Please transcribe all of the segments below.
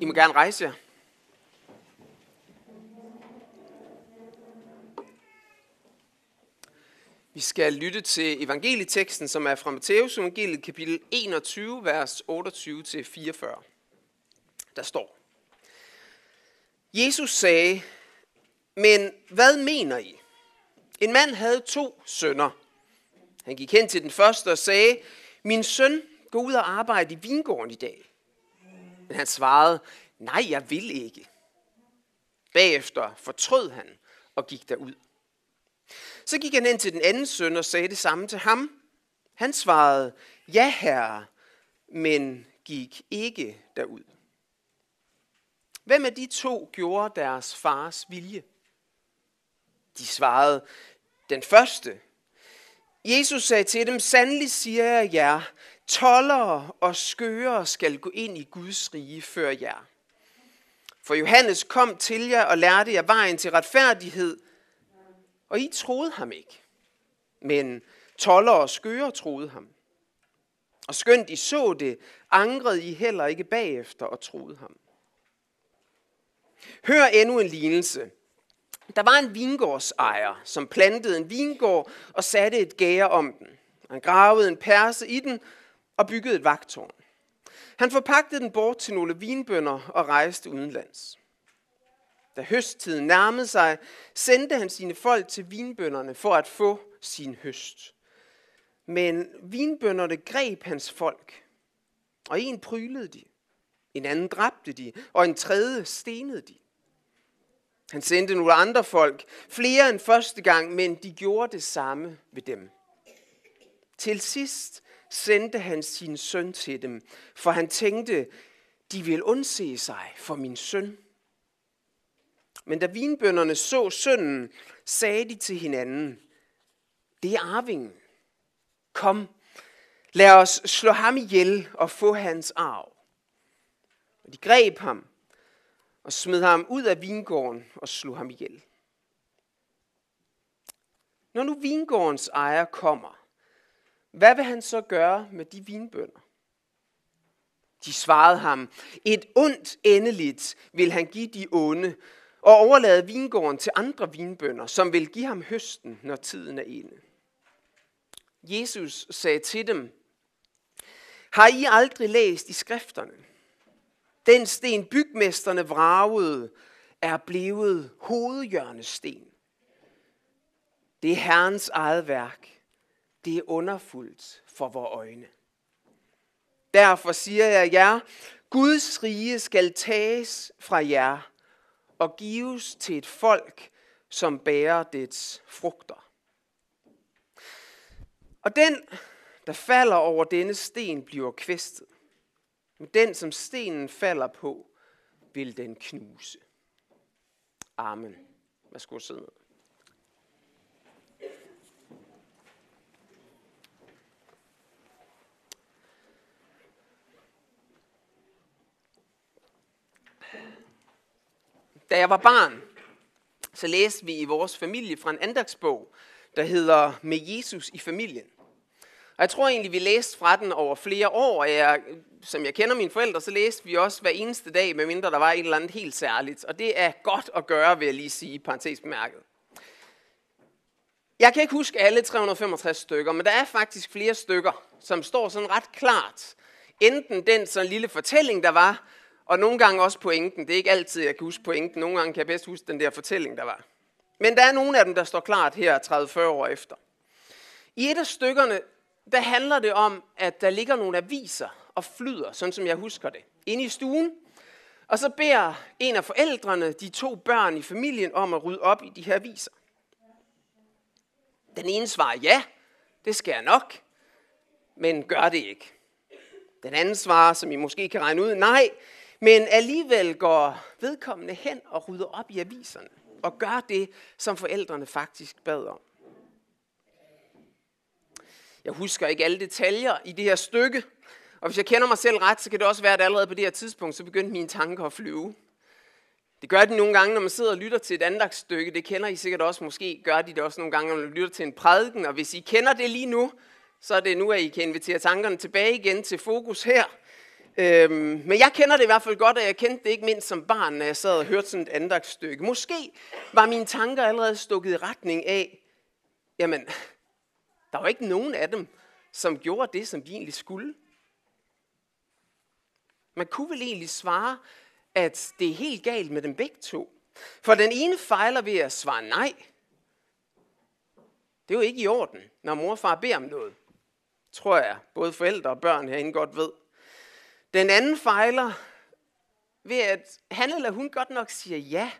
I må gerne rejse jer. Vi skal lytte til evangelieteksten, som er fra Matteus evangeliet kapitel 21, vers 28-44. Der står, Jesus sagde, men hvad mener I? En mand havde to sønner. Han gik hen til den første og sagde, min søn, gå ud og arbejde i vingården i dag. Men han svarede, nej, jeg vil ikke. Bagefter fortrød han og gik derud. Så gik han ind til den anden søn og sagde det samme til ham. Han svarede, ja herre, men gik ikke derud. Hvem af de to gjorde deres fars vilje? De svarede, den første. Jesus sagde til dem, sandelig siger jeg jer, tollere og skøre skal gå ind i Guds rige før jer. For Johannes kom til jer og lærte jer vejen til retfærdighed, og I troede ham ikke. Men toller og skøre troede ham. Og skønt I så det, angrede I heller ikke bagefter og troede ham. Hør endnu en lignelse. Der var en vingårdsejer, som plantede en vingård og satte et gære om den. Han gravede en perse i den og byggede et vagtårn. Han forpagtede den bort til nogle vinbønder og rejste udenlands. Da høsttiden nærmede sig, sendte han sine folk til vinbønderne for at få sin høst. Men vinbønderne greb hans folk, og en prylede de, en anden dræbte de, og en tredje stenede de. Han sendte nogle andre folk, flere end første gang, men de gjorde det samme ved dem. Til sidst sendte han sin søn til dem, for han tænkte, de vil undse sig for min søn. Men da vinbønderne så sønnen, sagde de til hinanden, det er arvingen. Kom, lad os slå ham ihjel og få hans arv. Og de greb ham og smed ham ud af vingården og slog ham ihjel. Når nu vingårdens ejer kommer, hvad vil han så gøre med de vinbønder? De svarede ham, et ondt endeligt vil han give de onde, og overlade vingården til andre vinbønder, som vil give ham høsten, når tiden er inde. Jesus sagde til dem, har I aldrig læst i skrifterne? Den sten bygmesterne vragede, er blevet hovedhjørnesten. Det er Herrens eget værk. Det er underfuldt for vores øjne. Derfor siger jeg jer, Guds rige skal tages fra jer og gives til et folk, som bærer dets frugter. Og den, der falder over denne sten, bliver kvæstet. Men den, som stenen falder på, vil den knuse. Amen. Værsgo at sidde ned. Da jeg var barn, så læste vi i vores familie fra en andagsbog, der hedder Med Jesus i familien. Og jeg tror egentlig, vi læste fra den over flere år. Jeg, som jeg kender mine forældre, så læste vi også hver eneste dag, medmindre der var et eller andet helt særligt. Og det er godt at gøre, vil jeg lige sige, parentes bemærket. Jeg kan ikke huske alle 365 stykker, men der er faktisk flere stykker, som står sådan ret klart. Enten den sådan lille fortælling, der var, og nogle gange også pointen. Det er ikke altid, jeg kan huske pointen. Nogle gange kan jeg bedst huske den der fortælling, der var. Men der er nogle af dem, der står klart her 30-40 år efter. I et af stykkerne, der handler det om, at der ligger nogle aviser og flyder, sådan som jeg husker det, inde i stuen. Og så beder en af forældrene de to børn i familien om at rydde op i de her aviser. Den ene svarer ja, det skal jeg nok, men gør det ikke. Den anden svarer, som I måske kan regne ud, nej, men alligevel går vedkommende hen og rydder op i aviserne og gør det, som forældrene faktisk bad om. Jeg husker ikke alle detaljer i det her stykke, og hvis jeg kender mig selv ret, så kan det også være, at allerede på det her tidspunkt, så begyndte mine tanker at flyve. Det gør de nogle gange, når man sidder og lytter til et andagsstykke. Det kender I sikkert også. Måske gør de det også nogle gange, når man lytter til en prædiken. Og hvis I kender det lige nu, så er det nu, at I kan invitere tankerne tilbage igen til fokus her. Øhm, men jeg kender det i hvert fald godt, og jeg kendte det ikke mindst som barn, når jeg sad og hørte sådan et andagsstykke. Måske var mine tanker allerede stukket i retning af, jamen, der var ikke nogen af dem, som gjorde det, som de egentlig skulle. Man kunne vel egentlig svare, at det er helt galt med dem begge to. For den ene fejler ved at svare nej. Det er jo ikke i orden, når mor og far beder om noget. Tror jeg, både forældre og børn herinde godt ved. Den anden fejler ved, at han eller hun godt nok siger ja,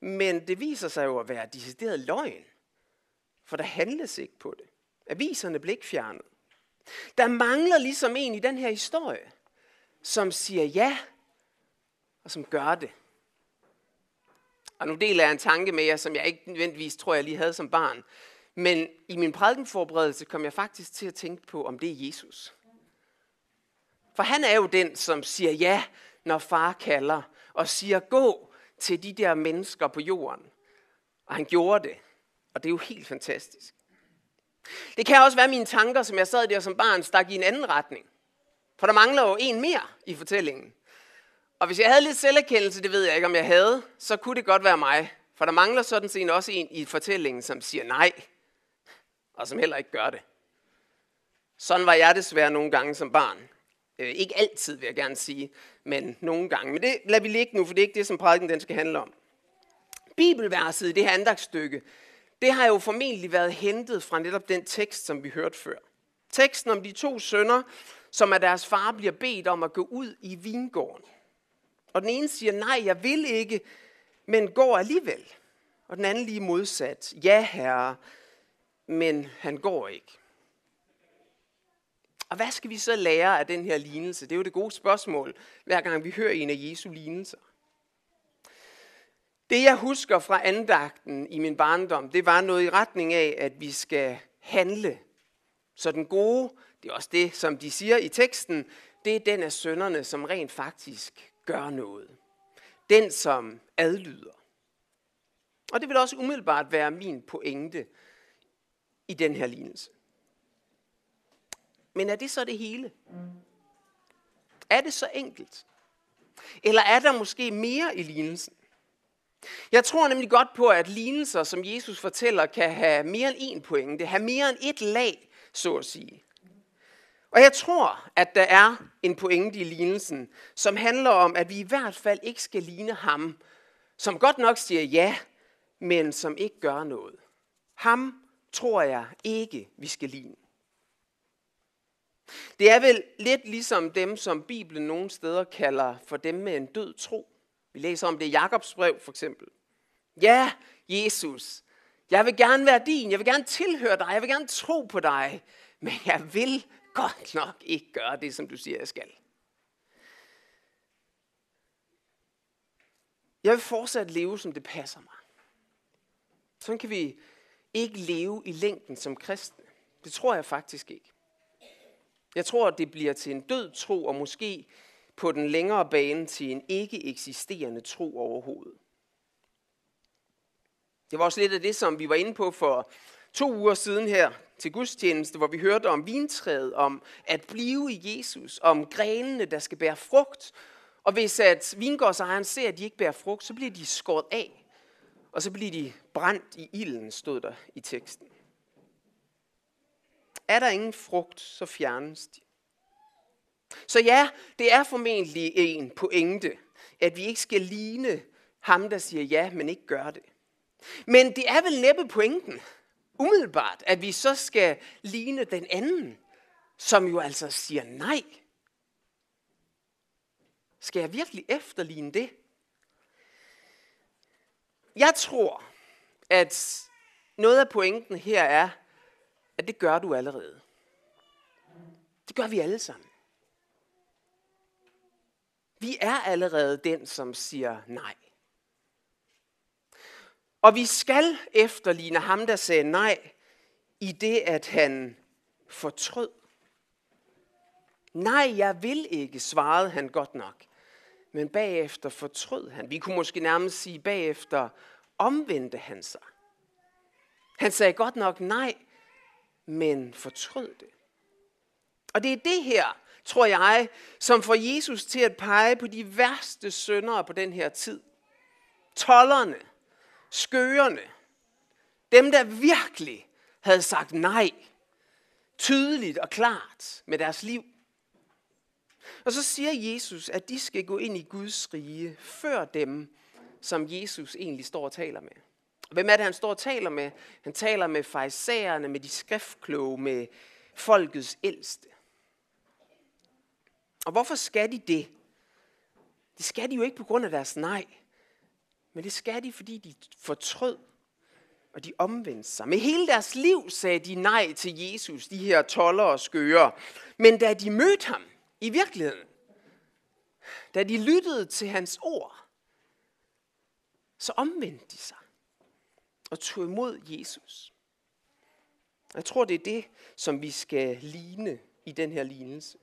men det viser sig jo at være decideret løgn. For der handles ikke på det. Aviserne blev ikke fjernet. Der mangler ligesom en i den her historie, som siger ja, og som gør det. Og nu deler jeg en tanke med jer, som jeg ikke nødvendigvis tror, jeg lige havde som barn. Men i min prædikenforberedelse kom jeg faktisk til at tænke på, om det er Jesus. For han er jo den, som siger ja, når far kalder, og siger gå til de der mennesker på jorden. Og han gjorde det. Og det er jo helt fantastisk. Det kan også være mine tanker, som jeg sad der som barn, stak i en anden retning. For der mangler jo en mere i fortællingen. Og hvis jeg havde lidt selverkendelse, det ved jeg ikke, om jeg havde, så kunne det godt være mig. For der mangler sådan set også en i fortællingen, som siger nej, og som heller ikke gør det. Sådan var jeg desværre nogle gange som barn. Øh, ikke altid, vil jeg gerne sige, men nogle gange. Men det lader vi ligge nu, for det er ikke det, som prædiken den skal handle om. Bibelverset i det her andagsstykke, det har jo formentlig været hentet fra netop den tekst, som vi hørte før. Teksten om de to sønner, som af deres far bliver bedt om at gå ud i vingården. Og den ene siger, nej, jeg vil ikke, men går alligevel. Og den anden lige modsat, ja herre, men han går ikke. Og hvad skal vi så lære af den her lignelse? Det er jo det gode spørgsmål, hver gang vi hører en af Jesu lignelser. Det jeg husker fra andagten i min barndom, det var noget i retning af, at vi skal handle. Så den gode, det er også det, som de siger i teksten, det er den af sønderne, som rent faktisk gør noget. Den, som adlyder. Og det vil også umiddelbart være min pointe i den her lignelse. Men er det så det hele? Er det så enkelt? Eller er der måske mere i lignelsen? Jeg tror nemlig godt på, at lignelser, som Jesus fortæller, kan have mere end én pointe, have mere end et lag, så at sige. Og jeg tror, at der er en pointe i lignelsen, som handler om, at vi i hvert fald ikke skal ligne ham, som godt nok siger ja, men som ikke gør noget. Ham tror jeg ikke, vi skal ligne. Det er vel lidt ligesom dem, som Bibelen nogle steder kalder for dem med en død tro. Vi læser om det i Jakobs brev for eksempel. Ja, Jesus, jeg vil gerne være din, jeg vil gerne tilhøre dig, jeg vil gerne tro på dig, men jeg vil godt nok ikke gøre det, som du siger, jeg skal. Jeg vil fortsat leve, som det passer mig. Sådan kan vi ikke leve i længden som kristne. Det tror jeg faktisk ikke. Jeg tror, at det bliver til en død tro, og måske på den længere bane til en ikke eksisterende tro overhovedet. Det var også lidt af det, som vi var inde på for to uger siden her til gudstjeneste, hvor vi hørte om vintræet, om at blive i Jesus, om grenene, der skal bære frugt. Og hvis at vingårdsejeren ser, at de ikke bærer frugt, så bliver de skåret af, og så bliver de brændt i ilden, stod der i teksten. Er der ingen frugt, så fjernes de. Så ja, det er formentlig en pointe, at vi ikke skal ligne ham, der siger ja, men ikke gør det. Men det er vel næppe pointen, umiddelbart, at vi så skal ligne den anden, som jo altså siger nej. Skal jeg virkelig efterligne det? Jeg tror, at noget af pointen her er, at det gør du allerede. Det gør vi alle sammen. Vi er allerede den, som siger nej. Og vi skal efterligne ham, der sagde nej, i det, at han fortrød. Nej, jeg vil ikke, svarede han godt nok. Men bagefter fortrød han. Vi kunne måske nærmest sige, bagefter omvendte han sig. Han sagde godt nok nej, men fortrød det. Og det er det her, tror jeg, som får Jesus til at pege på de værste syndere på den her tid. Tollerne, skørerne, dem der virkelig havde sagt nej, tydeligt og klart med deres liv. Og så siger Jesus, at de skal gå ind i Guds rige før dem, som Jesus egentlig står og taler med. Hvem er det, han står og taler med? Han taler med fejserne, med de skriftkloge, med folkets ældste. Og hvorfor skal de det? Det skal de jo ikke på grund af deres nej. Men det skal de, fordi de fortrød, og de omvendte sig. Med hele deres liv sagde de nej til Jesus, de her toller og skøre. Men da de mødte ham i virkeligheden, da de lyttede til hans ord, så omvendte de sig og tog imod Jesus. Jeg tror, det er det, som vi skal ligne i den her lignelse.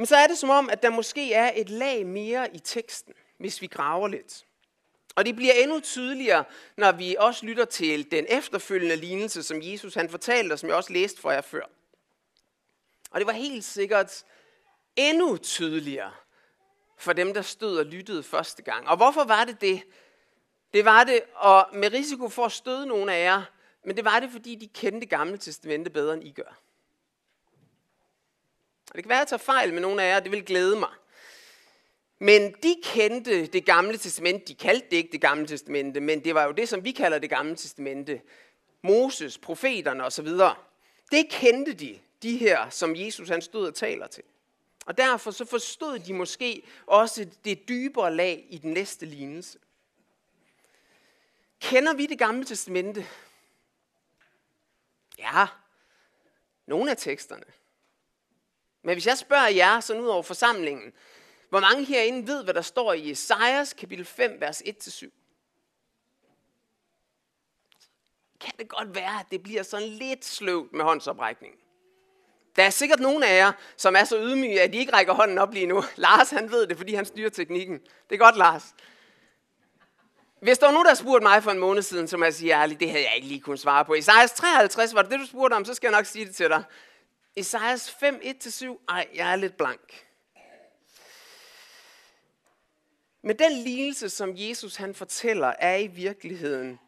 Men så er det som om, at der måske er et lag mere i teksten, hvis vi graver lidt. Og det bliver endnu tydeligere, når vi også lytter til den efterfølgende lignelse, som Jesus han fortalte, og som jeg også læste for jer før. Og det var helt sikkert endnu tydeligere for dem, der stod og lyttede første gang. Og hvorfor var det det? Det var det, og med risiko for at støde nogle af jer, men det var det, fordi de kendte Gamle Testamente bedre, end I gør. Og det kan være, at jeg tager fejl med nogle af jer, det vil glæde mig. Men de kendte det gamle testamente, de kaldte det ikke det gamle testamente, men det var jo det, som vi kalder det gamle testamente. Moses, profeterne osv. Det kendte de, de her, som Jesus han stod og taler til. Og derfor så forstod de måske også det dybere lag i den næste lignelse. Kender vi det gamle testamente? Ja, nogle af teksterne. Men hvis jeg spørger jer, så ud over forsamlingen, hvor mange herinde ved, hvad der står i Esajas kapitel 5, vers 1-7? Kan det godt være, at det bliver sådan lidt sløvt med håndsoprækningen? Der er sikkert nogen af jer, som er så ydmyge, at de ikke rækker hånden op lige nu. Lars, han ved det, fordi han styrer teknikken. Det er godt, Lars. Hvis der var nogen, der spurgte mig for en måned siden, som jeg siger ærligt, det havde jeg ikke lige kunnet svare på. I 53, var det det, du spurgte om, så skal jeg nok sige det til dig. Esajas 5, 1-7, ej, jeg er lidt blank. Men den lidelse, som Jesus han fortæller, er i virkeligheden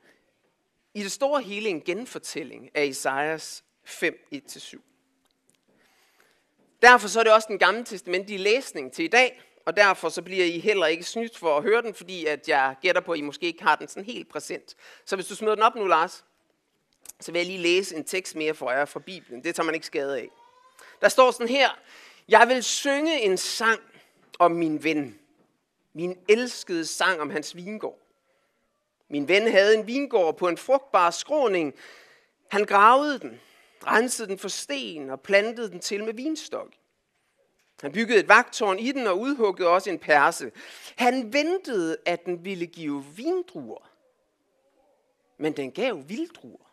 i det store hele en genfortælling af Esajas 5, 1-7. Derfor så er det også den gamle testamentlige læsning til i dag, og derfor så bliver I heller ikke snydt for at høre den, fordi at jeg gætter på, at I måske ikke har den sådan helt præsent. Så hvis du smider den op nu, Lars, så vil jeg lige læse en tekst mere for jer fra Bibelen. Det tager man ikke skade af. Der står sådan her, jeg vil synge en sang om min ven, min elskede sang om hans vingård. Min ven havde en vingård på en frugtbar skråning. Han gravede den, rensede den for sten og plantede den til med vinstok. Han byggede et vagtårn i den og udhuggede også en perse. Han ventede, at den ville give vindruer, men den gav vilddruer.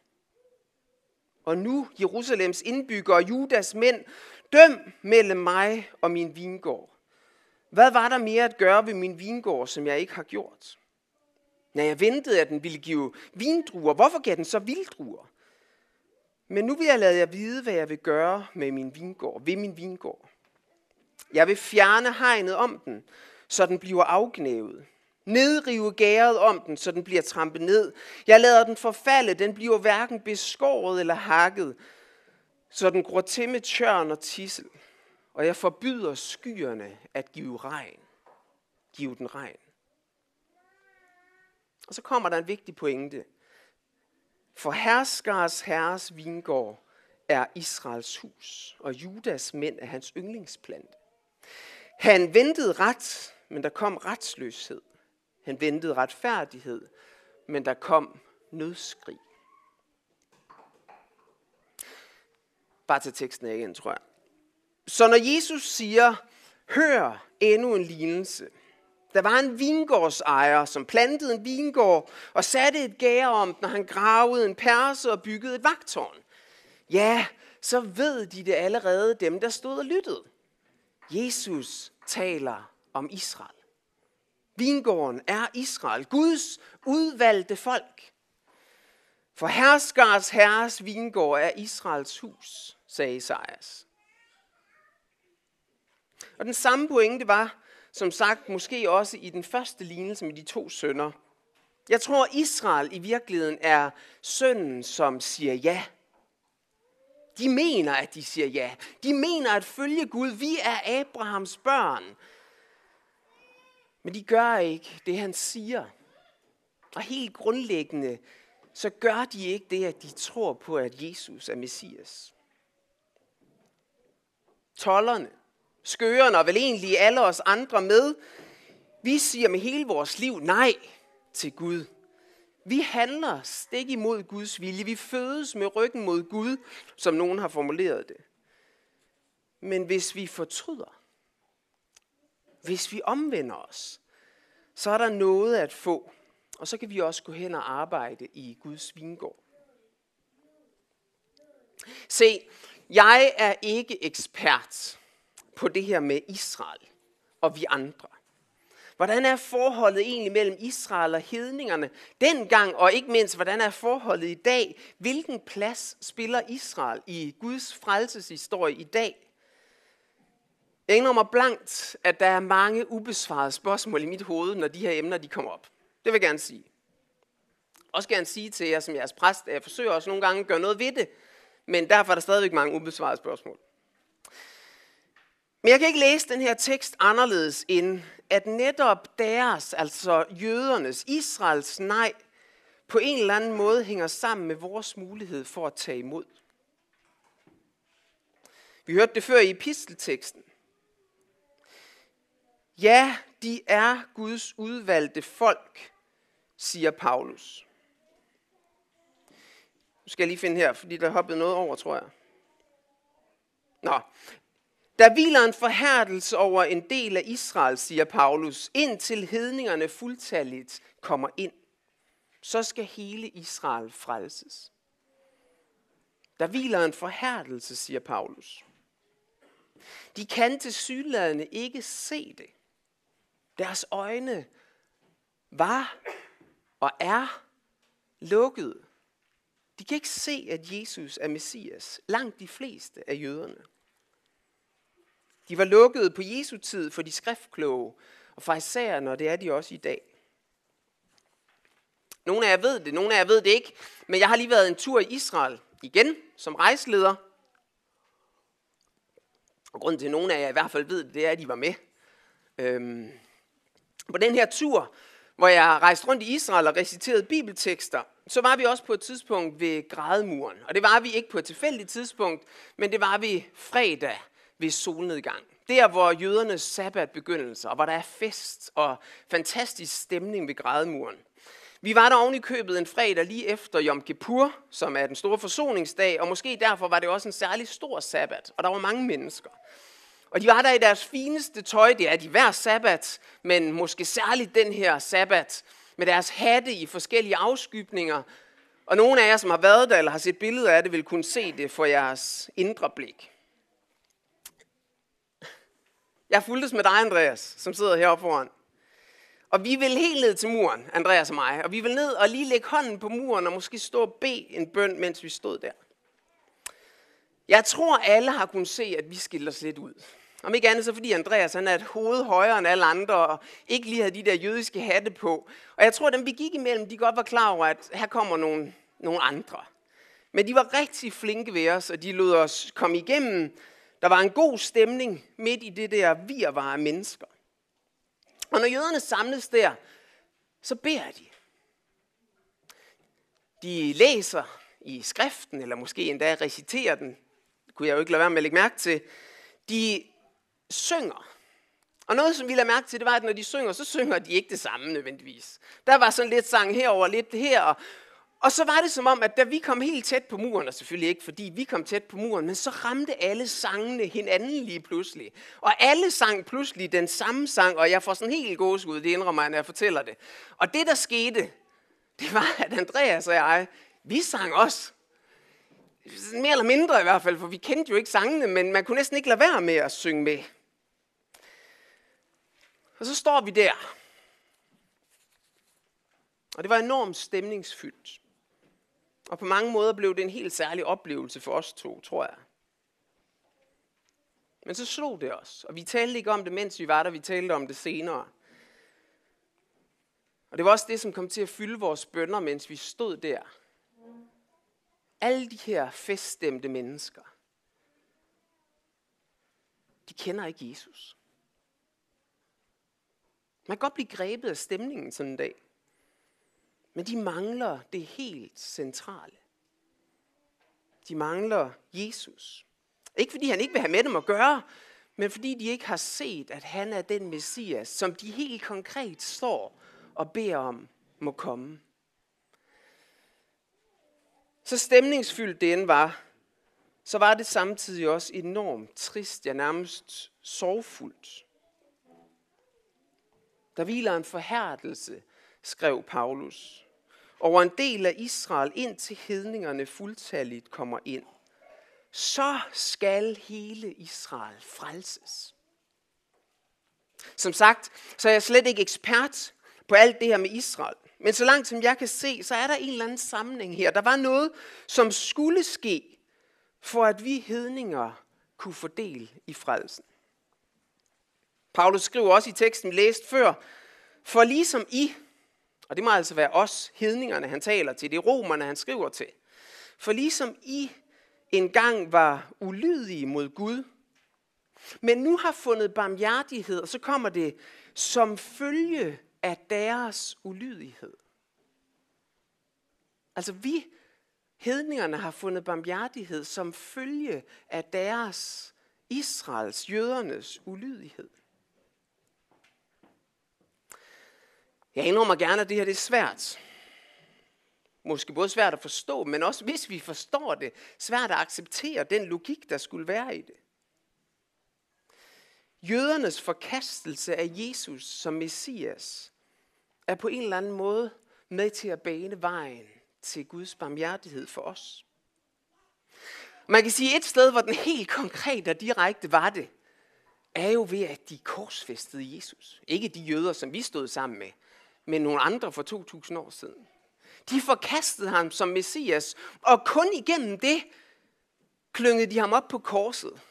Og nu, Jerusalems indbyggere Judas mænd, døm mellem mig og min vingård. Hvad var der mere at gøre ved min vingård, som jeg ikke har gjort? Når jeg ventede, at den ville give vindruer, hvorfor gav den så vilddruer? Men nu vil jeg lade jer vide, hvad jeg vil gøre med min vingård, ved min vingård. Jeg vil fjerne hegnet om den, så den bliver afgnævet. Nedrive gæret om den, så den bliver trampet ned. Jeg lader den forfalde, den bliver hverken beskåret eller hakket, så den gror til med tjørn og tissel. Og jeg forbyder skyerne at give regn. Giv den regn. Og så kommer der en vigtig pointe. For herskers herres vingård er Israels hus, og Judas mænd er hans yndlingsplante. Han ventede ret, men der kom retsløshed. Han ventede retfærdighed, men der kom nødskrig. Bare til teksten af igen, tror jeg. Så når Jesus siger, hør endnu en lignelse. Der var en vingårdsejer, som plantede en vingård og satte et gær om når han gravede en perse og byggede et vagtårn. Ja, så ved de det allerede, dem der stod og lyttede. Jesus taler om Israel. Vingården er Israel, Guds udvalgte folk. For herskers herres vingård er Israels hus, sagde Isaias. Og den samme pointe var, som sagt, måske også i den første lignelse med de to sønner. Jeg tror, Israel i virkeligheden er sønnen, som siger ja. De mener, at de siger ja. De mener at følge Gud. Vi er Abrahams børn. Men de gør ikke det, han siger. Og helt grundlæggende, så gør de ikke det, at de tror på, at Jesus er Messias. Tollerne, skøerne og vel egentlig alle os andre med, vi siger med hele vores liv nej til Gud. Vi handler stik imod Guds vilje. Vi fødes med ryggen mod Gud, som nogen har formuleret det. Men hvis vi fortryder, hvis vi omvender os, så er der noget at få. Og så kan vi også gå hen og arbejde i Guds vingård. Se, jeg er ikke ekspert på det her med Israel og vi andre. Hvordan er forholdet egentlig mellem Israel og hedningerne dengang, og ikke mindst, hvordan er forholdet i dag? Hvilken plads spiller Israel i Guds frelseshistorie i dag? Jeg indrømmer blankt, at der er mange ubesvarede spørgsmål i mit hoved, når de her emner de kommer op. Det vil jeg gerne sige. Også gerne sige til jer som jeres præst, at jeg forsøger også nogle gange at gøre noget ved det, men derfor er der stadigvæk mange ubesvarede spørgsmål. Men jeg kan ikke læse den her tekst anderledes end, at netop deres, altså jødernes, Israels nej, på en eller anden måde hænger sammen med vores mulighed for at tage imod. Vi hørte det før i epistelteksten. Ja, de er Guds udvalgte folk, siger Paulus. Nu skal jeg lige finde her, fordi der hoppede hoppet noget over, tror jeg. Nå, der hviler en forhærdelse over en del af Israel, siger Paulus, indtil hedningerne fuldtalligt kommer ind. Så skal hele Israel frelses. Der hviler en forhærdelse, siger Paulus. De kan til sygeladende ikke se det. Deres øjne var og er lukket. De kan ikke se, at Jesus er Messias. Langt de fleste af jøderne. De var lukkede på Jesu tid for de skriftkloge og farisæerne, og det er de også i dag. Nogle af jer ved det, nogle af jer ved det ikke, men jeg har lige været en tur i Israel igen som rejseleder. Og grunden til, at nogle af jer i hvert fald ved det, det er, at de var med. Øhm, på den her tur, hvor jeg rejste rundt i Israel og reciterede bibeltekster, så var vi også på et tidspunkt ved grædemuren. Og det var vi ikke på et tilfældigt tidspunkt, men det var vi fredag ved solnedgang. Der, hvor jødernes sabbat begyndelse, og hvor der er fest og fantastisk stemning ved grædemuren. Vi var der oven i købet en fredag lige efter Yom Kippur, som er den store forsoningsdag, og måske derfor var det også en særlig stor sabbat, og der var mange mennesker. Og de var der i deres fineste tøj, det er de hver sabbat, men måske særligt den her sabbat, med deres hatte i forskellige afskybninger. Og nogle af jer, som har været der eller har set billeder af det, vil kunne se det for jeres indre blik. Jeg fuldtes med dig, Andreas, som sidder heroppe foran. Og vi vil helt ned til muren, Andreas og mig. Og vi vil ned og lige lægge hånden på muren og måske stå og bede en bøn, mens vi stod der. Jeg tror, alle har kunnet se, at vi skiller os lidt ud. Om ikke andet så fordi Andreas han er et hoved højere end alle andre, og ikke lige havde de der jødiske hatte på. Og jeg tror, at dem vi gik imellem, de godt var klar over, at her kommer nogle, nogle andre. Men de var rigtig flinke ved os, og de lod os komme igennem. Der var en god stemning midt i det der virvare af mennesker. Og når jøderne samles der, så beder de. De læser i skriften, eller måske endda reciterer den. Kunne jeg jo ikke lade være med at lægge mærke til. De synger. Og noget, som vi lader mærke til, det var, at når de synger, så synger de ikke det samme nødvendigvis. Der var sådan lidt sang herover, lidt her. Og så var det som om, at da vi kom helt tæt på muren, og selvfølgelig ikke fordi vi kom tæt på muren, men så ramte alle sangene hinanden lige pludselig. Og alle sang pludselig den samme sang, og jeg får sådan helt gåsehud, det indrømmer jeg, når jeg fortæller det. Og det, der skete, det var, at Andreas og jeg, vi sang også. Mere eller mindre i hvert fald, for vi kendte jo ikke sangene, men man kunne næsten ikke lade være med at synge med. Og så står vi der. Og det var enormt stemningsfyldt. Og på mange måder blev det en helt særlig oplevelse for os to, tror jeg. Men så slog det os, og vi talte ikke om det, mens vi var der, vi talte om det senere. Og det var også det, som kom til at fylde vores bønder, mens vi stod der. Alle de her feststemte mennesker, de kender ikke Jesus. Man kan godt blive grebet af stemningen sådan en dag. Men de mangler det helt centrale. De mangler Jesus. Ikke fordi han ikke vil have med dem at gøre, men fordi de ikke har set, at han er den Messias, som de helt konkret står og beder om må komme. Så stemningsfyldt det end var, så var det samtidig også enormt trist, ja nærmest sorgfuldt. Der hviler en forhærdelse, skrev Paulus, over en del af Israel, indtil hedningerne fuldtalligt kommer ind. Så skal hele Israel frelses. Som sagt, så er jeg slet ikke ekspert på alt det her med Israel. Men så langt som jeg kan se, så er der en eller anden sammenhæng her. Der var noget, som skulle ske, for at vi hedninger kunne få del i frelsen. Paulus skriver også i teksten, læst før, for ligesom I, og det må altså være os, hedningerne, han taler til, det er romerne, han skriver til, for ligesom I engang var ulydige mod Gud, men nu har fundet barmhjertighed, og så kommer det som følge af deres ulydighed. Altså vi, hedningerne, har fundet barmhjertighed som følge af deres, Israels, jødernes ulydighed. Jeg indrømmer gerne, at det her det er svært. Måske både svært at forstå, men også hvis vi forstår det, svært at acceptere den logik, der skulle være i det. Jødernes forkastelse af Jesus som Messias er på en eller anden måde med til at bane vejen til Guds barmhjertighed for os. Man kan sige, et sted, hvor den helt konkret og direkte var det, er jo ved, at de korsfæstede Jesus. Ikke de jøder, som vi stod sammen med, men nogle andre for 2000 år siden. De forkastede ham som Messias, og kun igennem det klyngede de ham op på korset.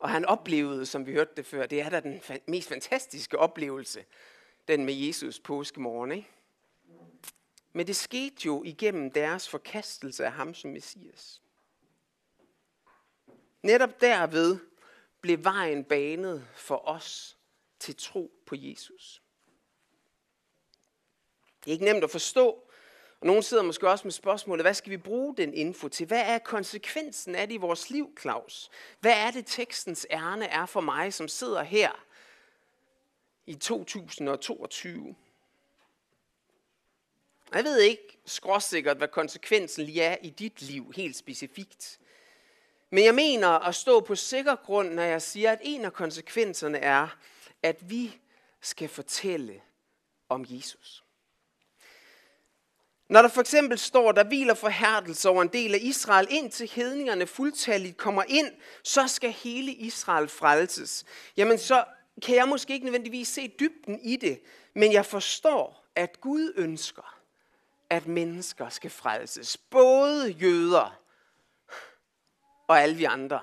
Og han oplevede, som vi hørte det før, det er da den mest fantastiske oplevelse, den med Jesus påskemorgen. Ikke? Men det skete jo igennem deres forkastelse af ham som Messias. Netop derved blev vejen banet for os til tro på Jesus. Det er ikke nemt at forstå, og nogen sidder måske også med spørgsmålet, hvad skal vi bruge den info til? Hvad er konsekvensen af det i vores liv, Claus? Hvad er det, tekstens ærne er for mig, som sidder her i 2022? Jeg ved ikke skråsikkert, hvad konsekvensen lige er i dit liv helt specifikt. Men jeg mener at stå på sikker grund, når jeg siger, at en af konsekvenserne er, at vi skal fortælle om Jesus. Når der for eksempel står, der hviler forhærdelse over en del af Israel, indtil hedningerne fuldtalligt kommer ind, så skal hele Israel frelses. Jamen så kan jeg måske ikke nødvendigvis se dybden i det, men jeg forstår, at Gud ønsker, at mennesker skal frelses. Både jøder og alle vi andre.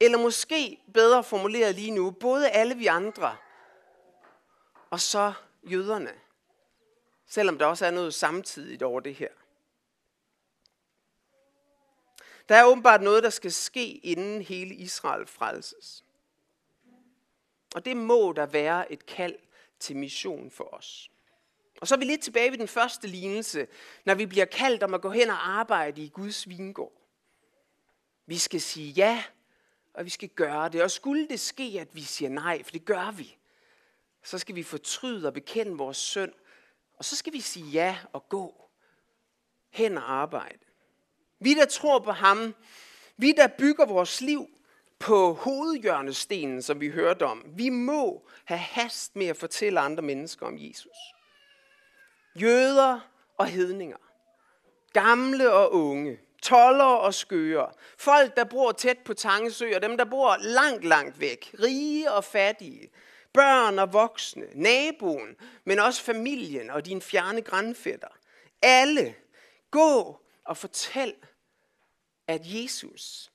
Eller måske bedre formuleret lige nu, både alle vi andre og så jøderne. Selvom der også er noget samtidigt over det her. Der er åbenbart noget, der skal ske, inden hele Israel frelses. Og det må der være et kald til mission for os. Og så er vi lidt tilbage ved den første lignelse, når vi bliver kaldt om at gå hen og arbejde i Guds vingård. Vi skal sige ja, og vi skal gøre det. Og skulle det ske, at vi siger nej, for det gør vi, så skal vi fortryde og bekende vores synd og så skal vi sige ja og gå hen og arbejde. Vi, der tror på ham, vi, der bygger vores liv på hovedhjørnestenen, som vi hørte om, vi må have hast med at fortælle andre mennesker om Jesus. Jøder og hedninger, gamle og unge, toller og skøre, folk, der bor tæt på Tangesø, og dem, der bor langt, langt væk, rige og fattige, børn og voksne, naboen, men også familien og dine fjerne grandfætter. Alle, gå og fortæl, at Jesus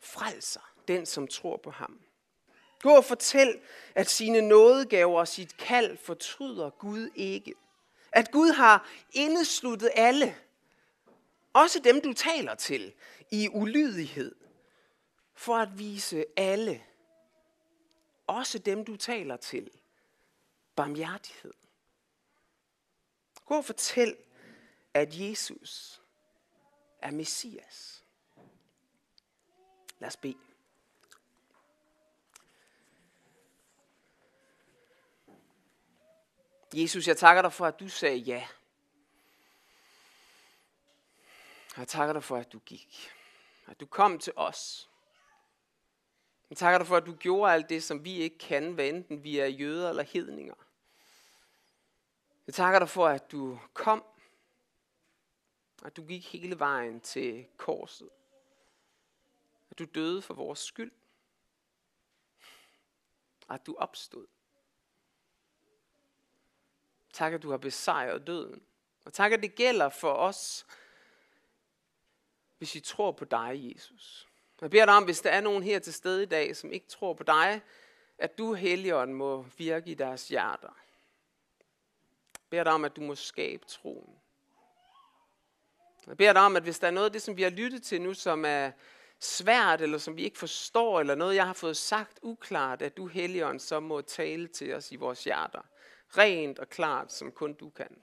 frelser den, som tror på ham. Gå og fortæl, at sine nådegaver og sit kald fortryder Gud ikke. At Gud har indesluttet alle, også dem du taler til, i ulydighed, for at vise alle, også dem du taler til, barmhjertighed. Gå og fortæl, at Jesus er Messias. Lad os bede. Jesus, jeg takker dig for, at du sagde ja. Jeg takker dig for, at du gik. At du kom til os. Jeg takker dig for, at du gjorde alt det, som vi ikke kan, hvad enten vi er jøder eller hedninger. Jeg takker dig for, at du kom. At du gik hele vejen til korset. At du døde for vores skyld. At du opstod. Tak, at du har besejret døden. Og tak, at det gælder for os, hvis vi tror på dig, Jesus. Jeg beder dig om, hvis der er nogen her til stede i dag, som ikke tror på dig, at du, Helligånden, må virke i deres hjerter. Jeg beder dig om, at du må skabe troen. Jeg beder dig om, at hvis der er noget af det, som vi har lyttet til nu, som er svært, eller som vi ikke forstår, eller noget, jeg har fået sagt uklart, at du, Helligånd, så må tale til os i vores hjerter rent og klart, som kun du kan.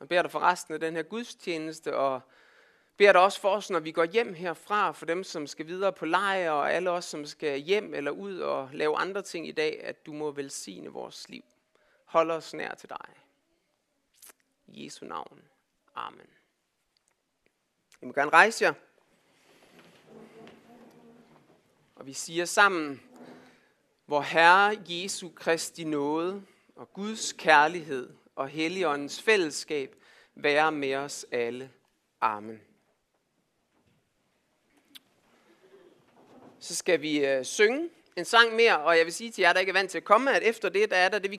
Jeg beder dig for resten af den her gudstjeneste, og beder dig også for os, når vi går hjem herfra, for dem, som skal videre på lejr, og alle os, som skal hjem eller ud og lave andre ting i dag, at du må velsigne vores liv. Hold os nær til dig. I Jesu navn. Amen. I må gerne rejse jer. Og vi siger sammen, hvor Herre Jesu Kristi nåde og Guds kærlighed og Helligåndens fællesskab være med os alle. Amen. Så skal vi øh, synge en sang mere, og jeg vil sige til jer, der ikke er vant til at komme, at efter det, der er der det, vi